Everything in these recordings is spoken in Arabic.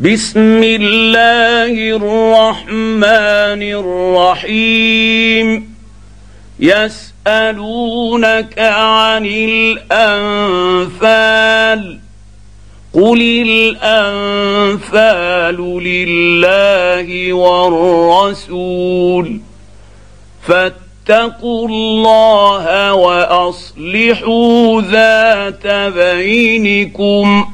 بسم الله الرحمن الرحيم. يسألونك عن الأنفال. قل الأنفال لله والرسول. فاتقوا الله وأصلحوا ذات بينكم.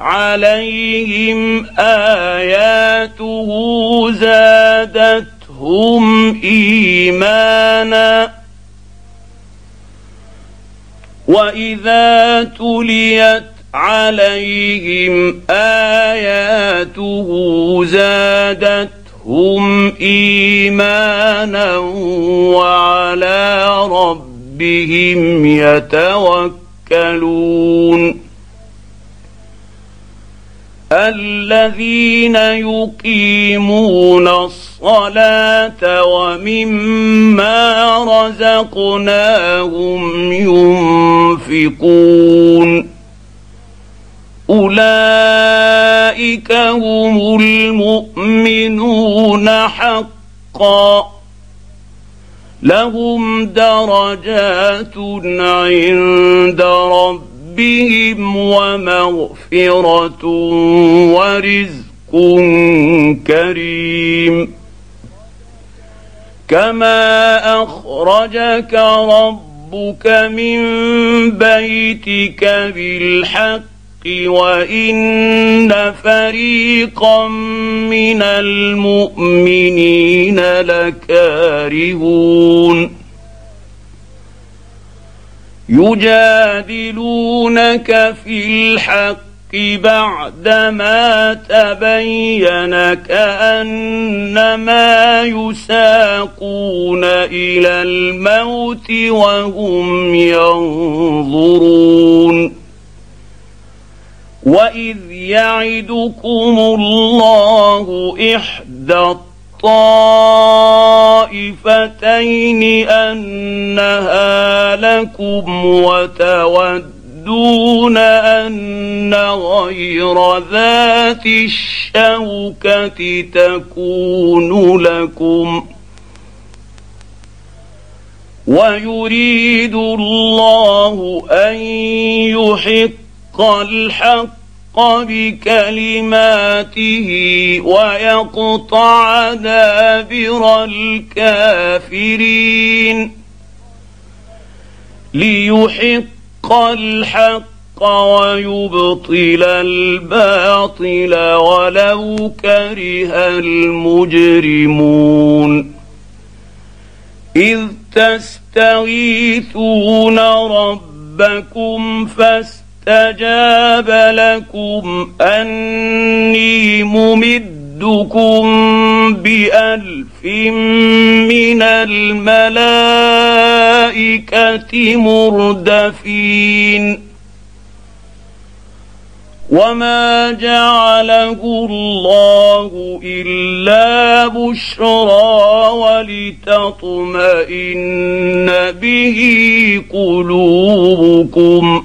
عليهم آياته زادتهم إيمانا. وإذا تليت عليهم آياته زادتهم إيمانا وعلى ربهم يتوكلون. الذين يقيمون الصلاة ومما رزقناهم ينفقون. أولئك هم المؤمنون حقا. لهم درجات عند ربهم ربهم ومغفرة ورزق كريم. كما اخرجك ربك من بيتك بالحق وان فريقا من المؤمنين لكارهون. يجادلونك في الحق بعدما تبين كأنما يساقون إلى الموت وهم ينظرون. واذ يعدكم الله احدى الطائفتين أنها لكم وتودون أن غير ذات الشوكة تكون لكم ويريد الله أن يحق الحق بكلماته ويقطع دابر الكافرين ليحق الحق ويبطل الباطل ولو كره المجرمون إذ تستغيثون ربكم فاستغيثوا استجاب لكم أني ممدكم بألف من الملائكة مردفين. وما جعله الله إلا بشرى ولتطمئن به قلوبكم.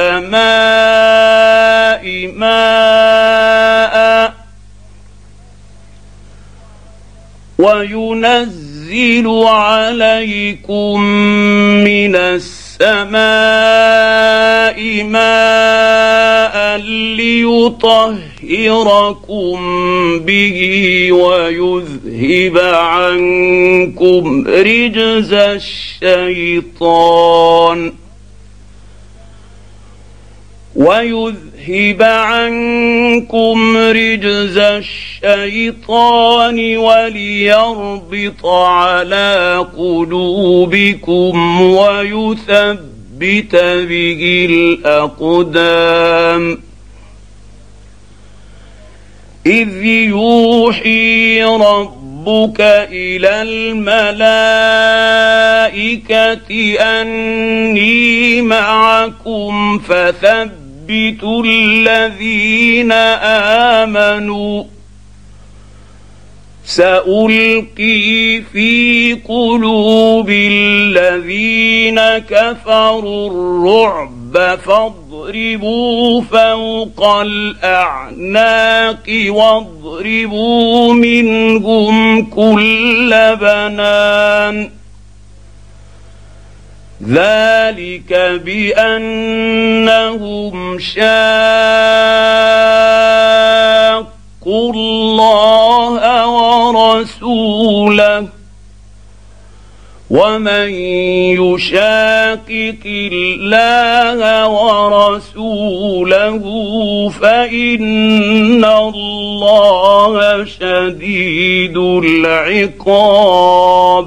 السماء ماء وينزل عليكم من السماء ماء ليطهركم به ويذهب عنكم رجز الشيطان ويذهب عنكم رجز الشيطان وليربط على قلوبكم ويثبت به الأقدام. إذ يوحي ربك إلى الملائكة أني معكم فثبتوا يثبت الذين آمنوا. سألقي في قلوب الذين كفروا الرعب فاضربوا فوق الأعناق واضربوا منهم كل بنان. ذلك بأنهم شاقوا الله ورسوله. ومن يشاقق الله ورسوله فان الله شديد العقاب.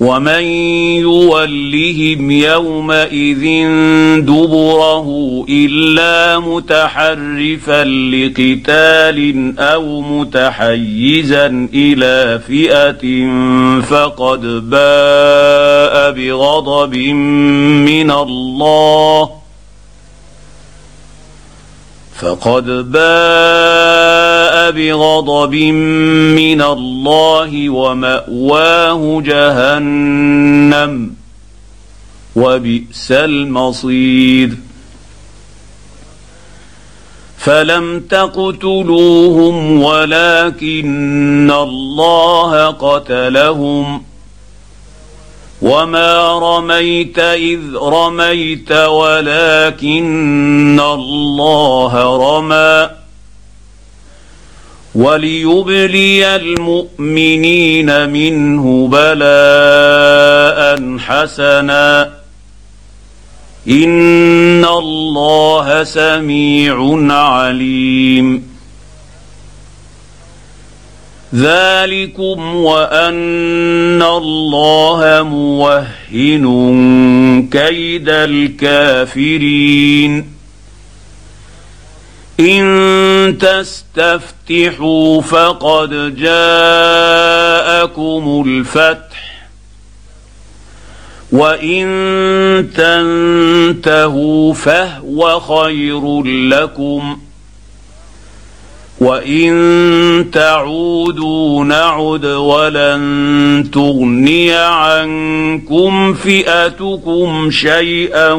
ومن يولهم يومئذ دبره الا متحرفا لقتال أو متحيزا إلى فئه فقد باء بغضب من الله فقد باء بغضب من الله ومأواه جهنم وبئس المصير. فلم تقتلوهم ولكن الله قتلهم. وما رميت إذ رميت ولكن الله رمى. وليبلي المؤمنين منه بلاء حسنا. إن الله سميع عليم. ذلكم وأن الله موهن كيد الكافرين. إن تستفتحوا فقد جاءكم الفتح وإن تنتهوا فهو خير لكم وان تعودوا نعد ولن تغني عنكم فئتكم شيئا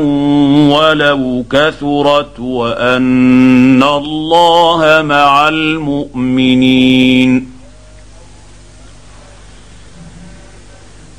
ولو كثرت وان الله مع المؤمنين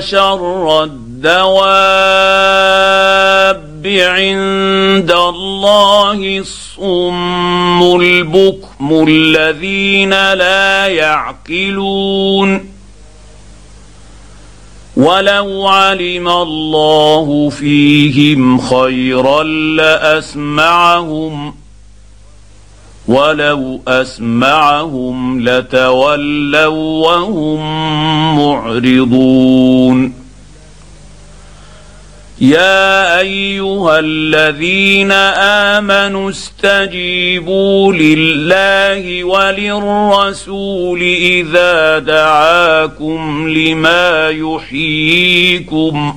شر الدواب عند الله الصم البكم الذين لا يعقلون. ولو علم الله فيهم خيرا لاسمعهم ولو اسمعهم لتولوا وهم معرضون يا ايها الذين امنوا استجيبوا لله وللرسول اذا دعاكم لما يحييكم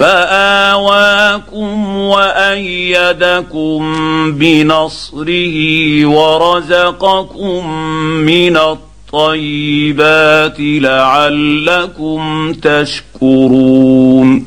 فآواكم وأيدكم بنصره ورزقكم من الطيب الطيبات لعلكم تشكرون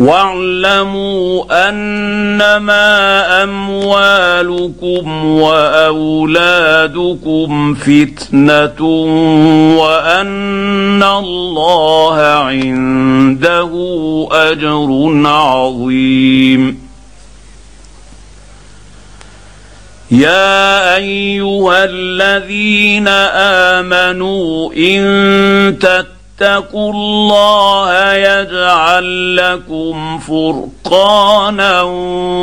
واعلموا أنما أموالكم وأولادكم فتنة وأن الله عنده أجر عظيم. يا أيها الذين آمنوا إن تتقوا اتقوا الله يجعل لكم فرقانا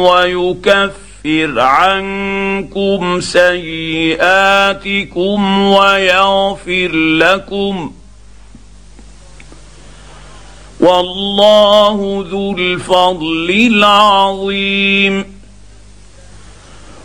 ويكفر عنكم سيئاتكم ويغفر لكم والله ذو الفضل العظيم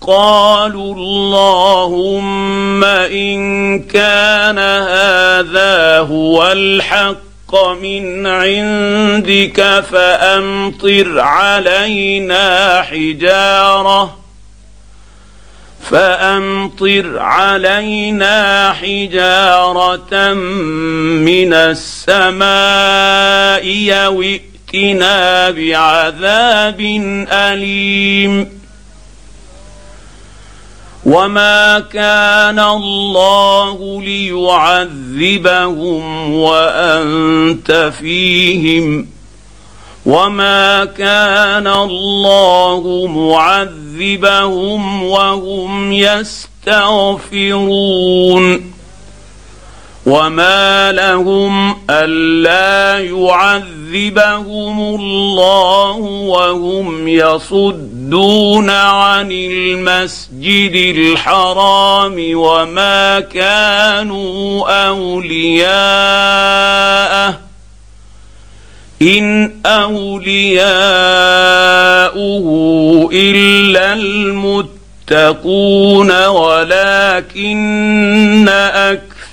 قالوا اللهم إن كان هذا هو الحق من عندك فأمطر علينا حجارة فأمطر علينا حجارة من السماء يوئتنا بعذاب أليم وما كان الله ليعذبهم وانت فيهم وما كان الله معذبهم وهم يستغفرون وما لهم الا يعذبهم الله وهم يصدون عن المسجد الحرام وما كانوا اولياءه ان اولياؤه الا المتقون ولكن أكثر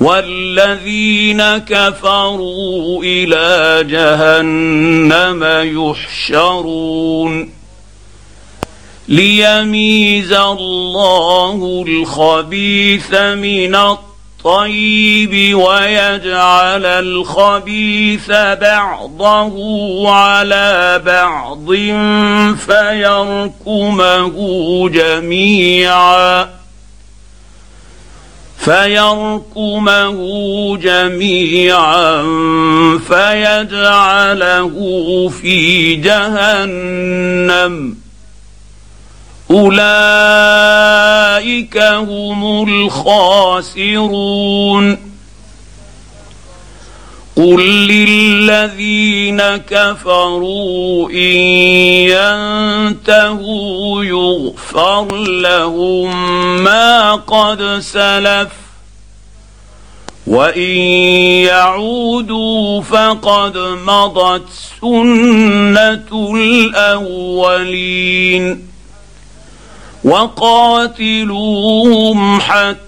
والذين كفروا إلى جهنم يحشرون. ليميز الله الخبيث من الطيب ويجعل الخبيث بعضه على بعض فيركمه جميعا. فيركمه جميعا فيجعله في جهنم. أولئك هم الخاسرون. قل للذين كفروا ان ينتهوا يغفر لهم ما قد سلف وان يعودوا فقد مضت سنه الاولين وقاتلوهم حتى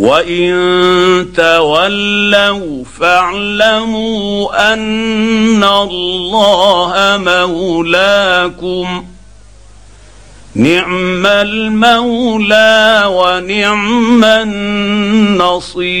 وان تولوا فاعلموا ان الله مولاكم نعم المولى ونعم النصير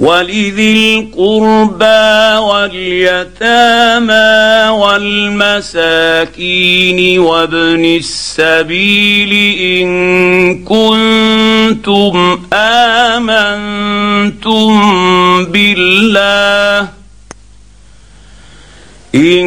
ولذي القربى واليتامى والمساكين وابن السبيل إن كنتم آمنتم بالله إن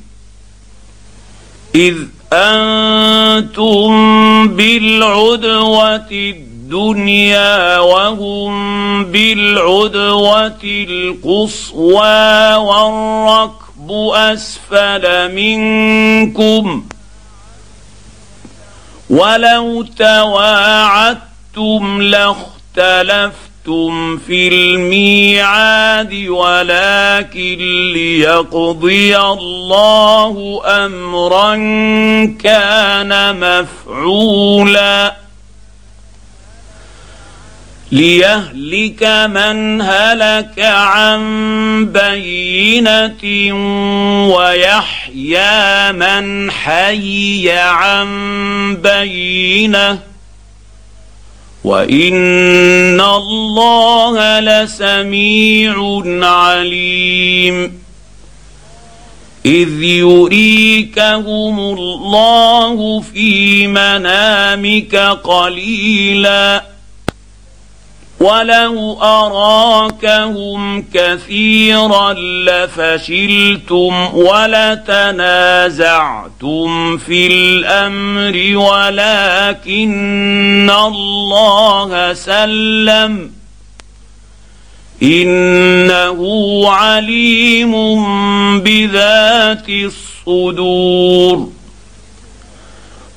إذ أنتم بالعدوة الدنيا وهم بالعدوة القصوى والركب أسفل منكم ولو تواعدتم لاختلفتم اختلفتم في الميعاد ولكن ليقضي الله امرا كان مفعولا ليهلك من هلك عن بينه ويحيى من حي عن بينه وان الله لسميع عليم اذ يريكهم الله في منامك قليلا ولو اراكهم كثيرا لفشلتم ولتنازعتم في الامر ولكن الله سلم انه عليم بذات الصدور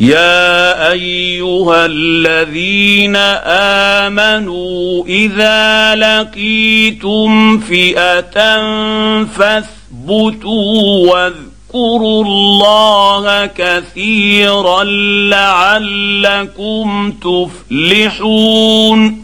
يا أيها الذين آمنوا إذا لقيتم فئة فاثبتوا واذكروا الله كثيرا لعلكم تفلحون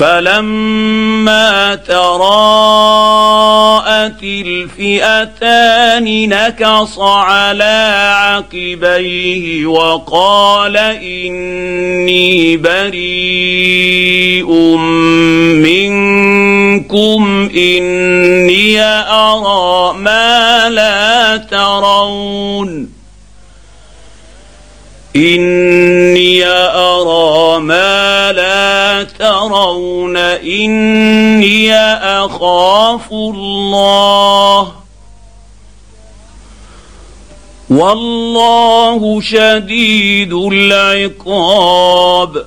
فلما تراءت الفئتان نكص على عقبيه وقال إني بريء منكم إني أرى ما لا ترون. إني أرى ما لا ترون إني أخاف الله. والله شديد العقاب.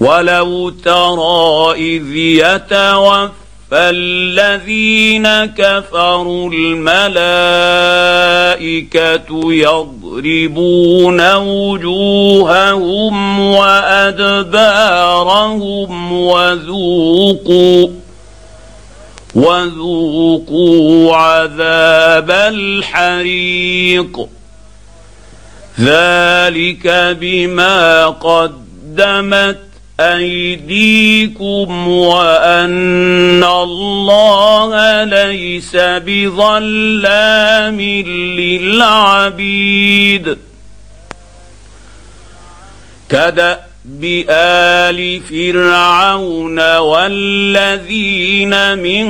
ولو ترى إذ يتوفى الذين كفروا الملائكة يضربون وجوههم وأدبارهم وذوقوا وذوقوا عذاب الحريق. ذلك بما قدمت أيديكم وأن الله ليس بظلام للعبيد. كدأب آل فرعون والذين من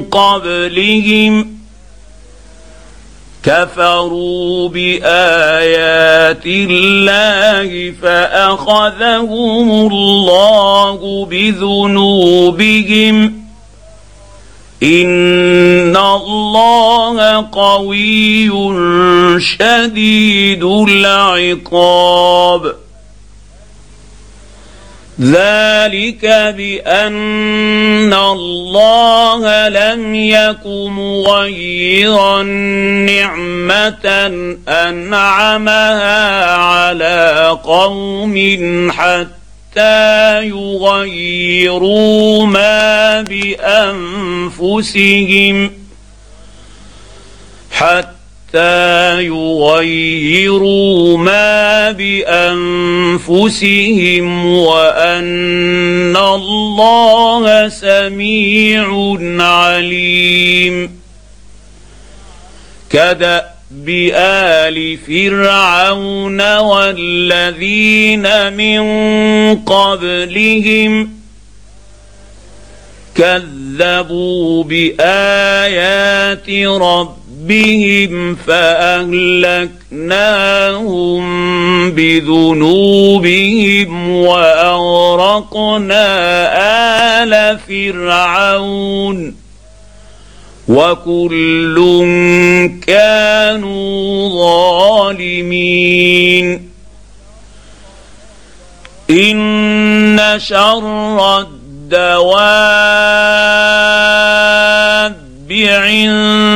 قبلهم كفروا بآيات الله فأخذهم الله بذنوبهم. إن الله قوي شديد العقاب. ذلك بأن الله لم يك مغيرا نعمة أنعمها على قوم حتى يغيروا ما بأنفسهم حتى يغيروا ما بأنفسهم وأن الله سميع عليم. كدأب آل فرعون والذين من قبلهم كذبوا بآيات ربهم ربهم فاهلكناهم بذنوبهم واغرقنا ال فرعون وكل كانوا ظالمين ان شر الدواب عند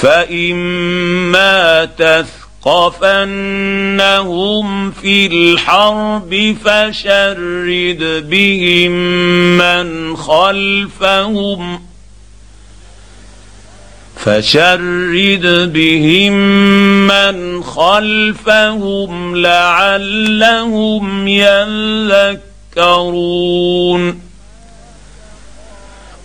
فإما تثقفنهم في الحرب فشرد بهم من خلفهم فشرد بهم من خلفهم لعلهم يذكرون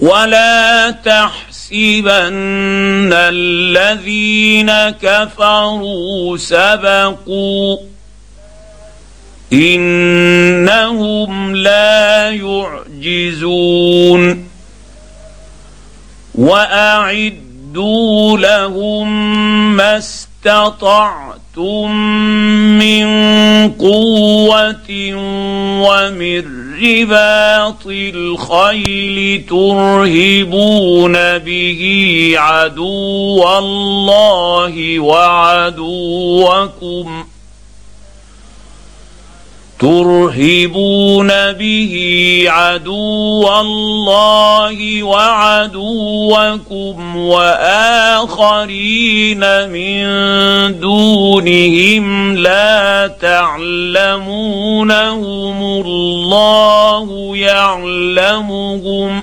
ولا تحسبن الذين كفروا سبقوا انهم لا يعجزون واعدوا لهم ما استطعتم من قوه ومن رباط الخيل ترهبون به عدو الله وعدوكم ترهبون به عدو الله وعدوكم وآخرين من دونهم لا تعلمونهم الله يعلمهم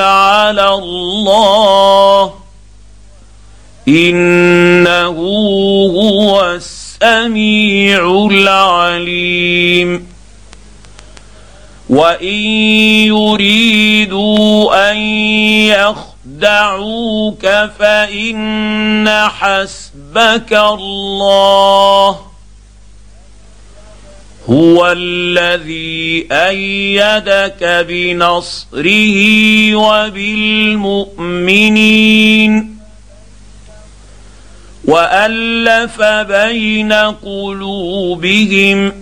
على الله. إنه هو السميع العليم. وإن يريدوا أن يخدعوك فإن حسبك الله. هو الذي أيدك بنصره وبالمؤمنين وألف بين قلوبهم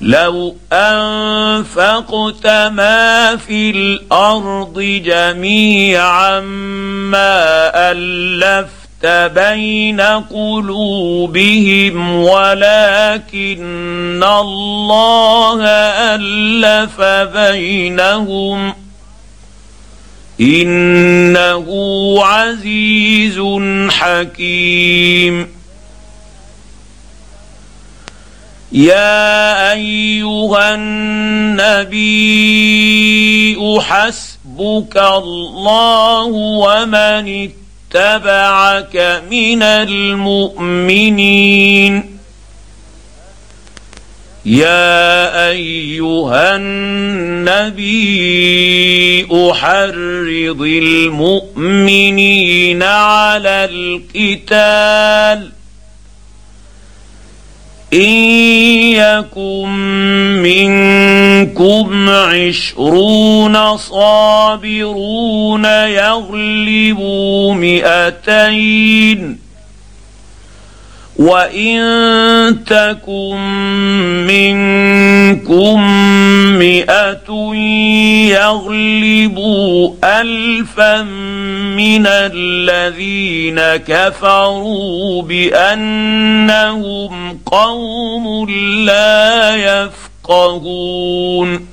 لو أنفقت ما في الأرض جميعا ما ألفت بين قلوبهم ولكن الله ألف بينهم. إنه عزيز حكيم. يا أيها النبي حسبك الله ومن اتبعك. من المؤمنين. يا أيها النبي أحرض المؤمنين على القتال. إن يكن منكم عشرون صابرون يغلبوا مئتين وان تكن منكم مئه يغلبوا الفا من الذين كفروا بانهم قوم لا يفقهون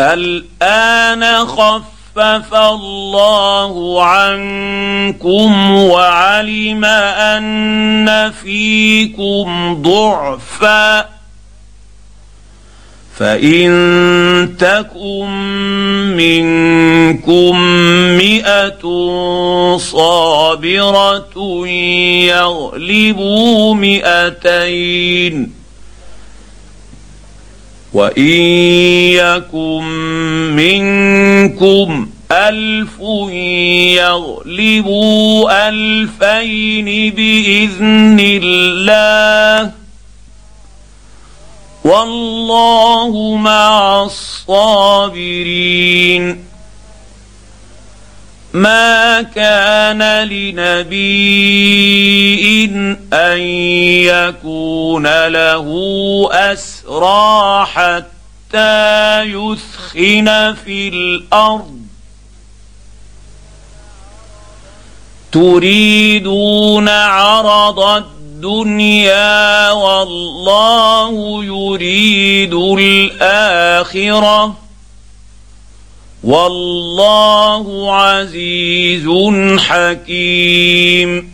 الان خف خفف الله عنكم وعلم أن فيكم ضعفا فإن تكن منكم مئة صابرة يغلبوا مئتين وإن يكن منكم ألف يغلبوا ألفين بإذن الله والله مع الصابرين ما كان لنبي أن يكون له أسرى حتى يثخن في الأرض. تريدون عرض الدنيا والله يريد الآخرة. والله عزيز حكيم.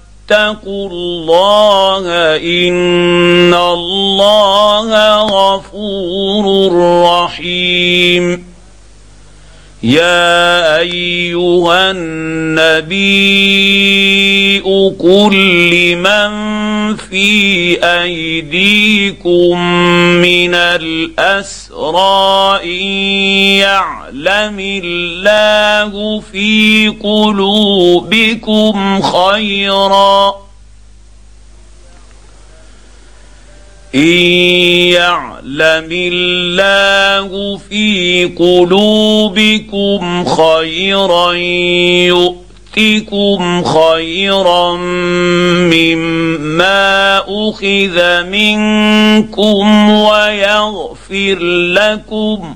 الله إن الله غفور رحيم. يا أيها النبي قل لمن في أيديكم من الأسرى إن يعلم الله في قلوبكم خيرا ان يعلم الله في قلوبكم خيرا يؤتكم خيرا مما اخذ منكم ويغفر لكم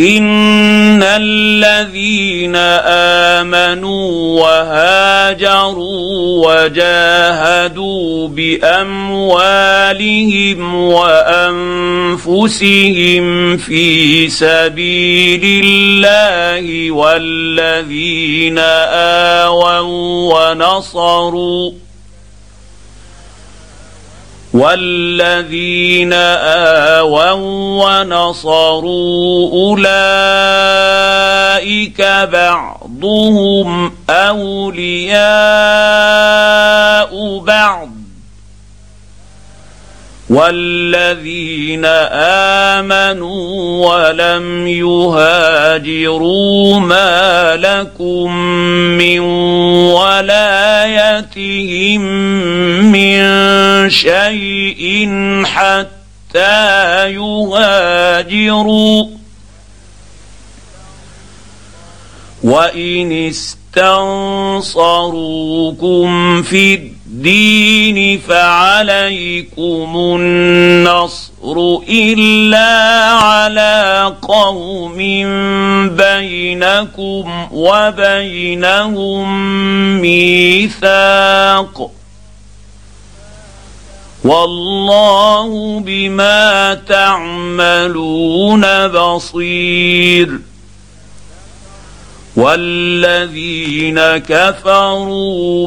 ان الذين امنوا وهاجروا وجاهدوا باموالهم وانفسهم في سبيل الله والذين اووا ونصروا والذين اووا ونصروا اولئك بعضهم اولياء بعض والذين امنوا ولم يهاجروا ما لكم من ولايتهم من شيء حتى يهاجروا وان استنصروكم في الدين فعليكم النصر إلا على قوم بينكم وبينهم ميثاق والله بما تعملون بصير والذين كفروا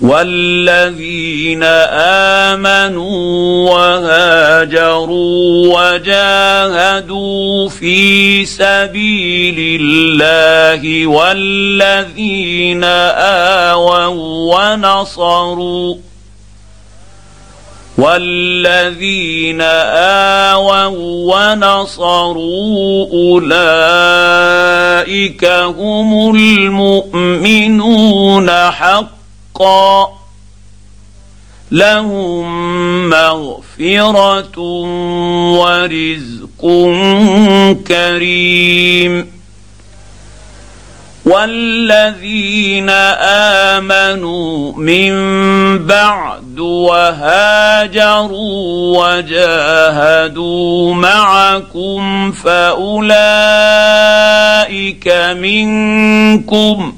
والذين امنوا وهاجروا وجاهدوا في سبيل الله والذين اووا ونصروا والذين اووا ونصروا اولئك هم المؤمنون حقا حقا لهم مغفرة ورزق كريم. والذين آمنوا من بعد وهاجروا وجاهدوا معكم فأولئك منكم.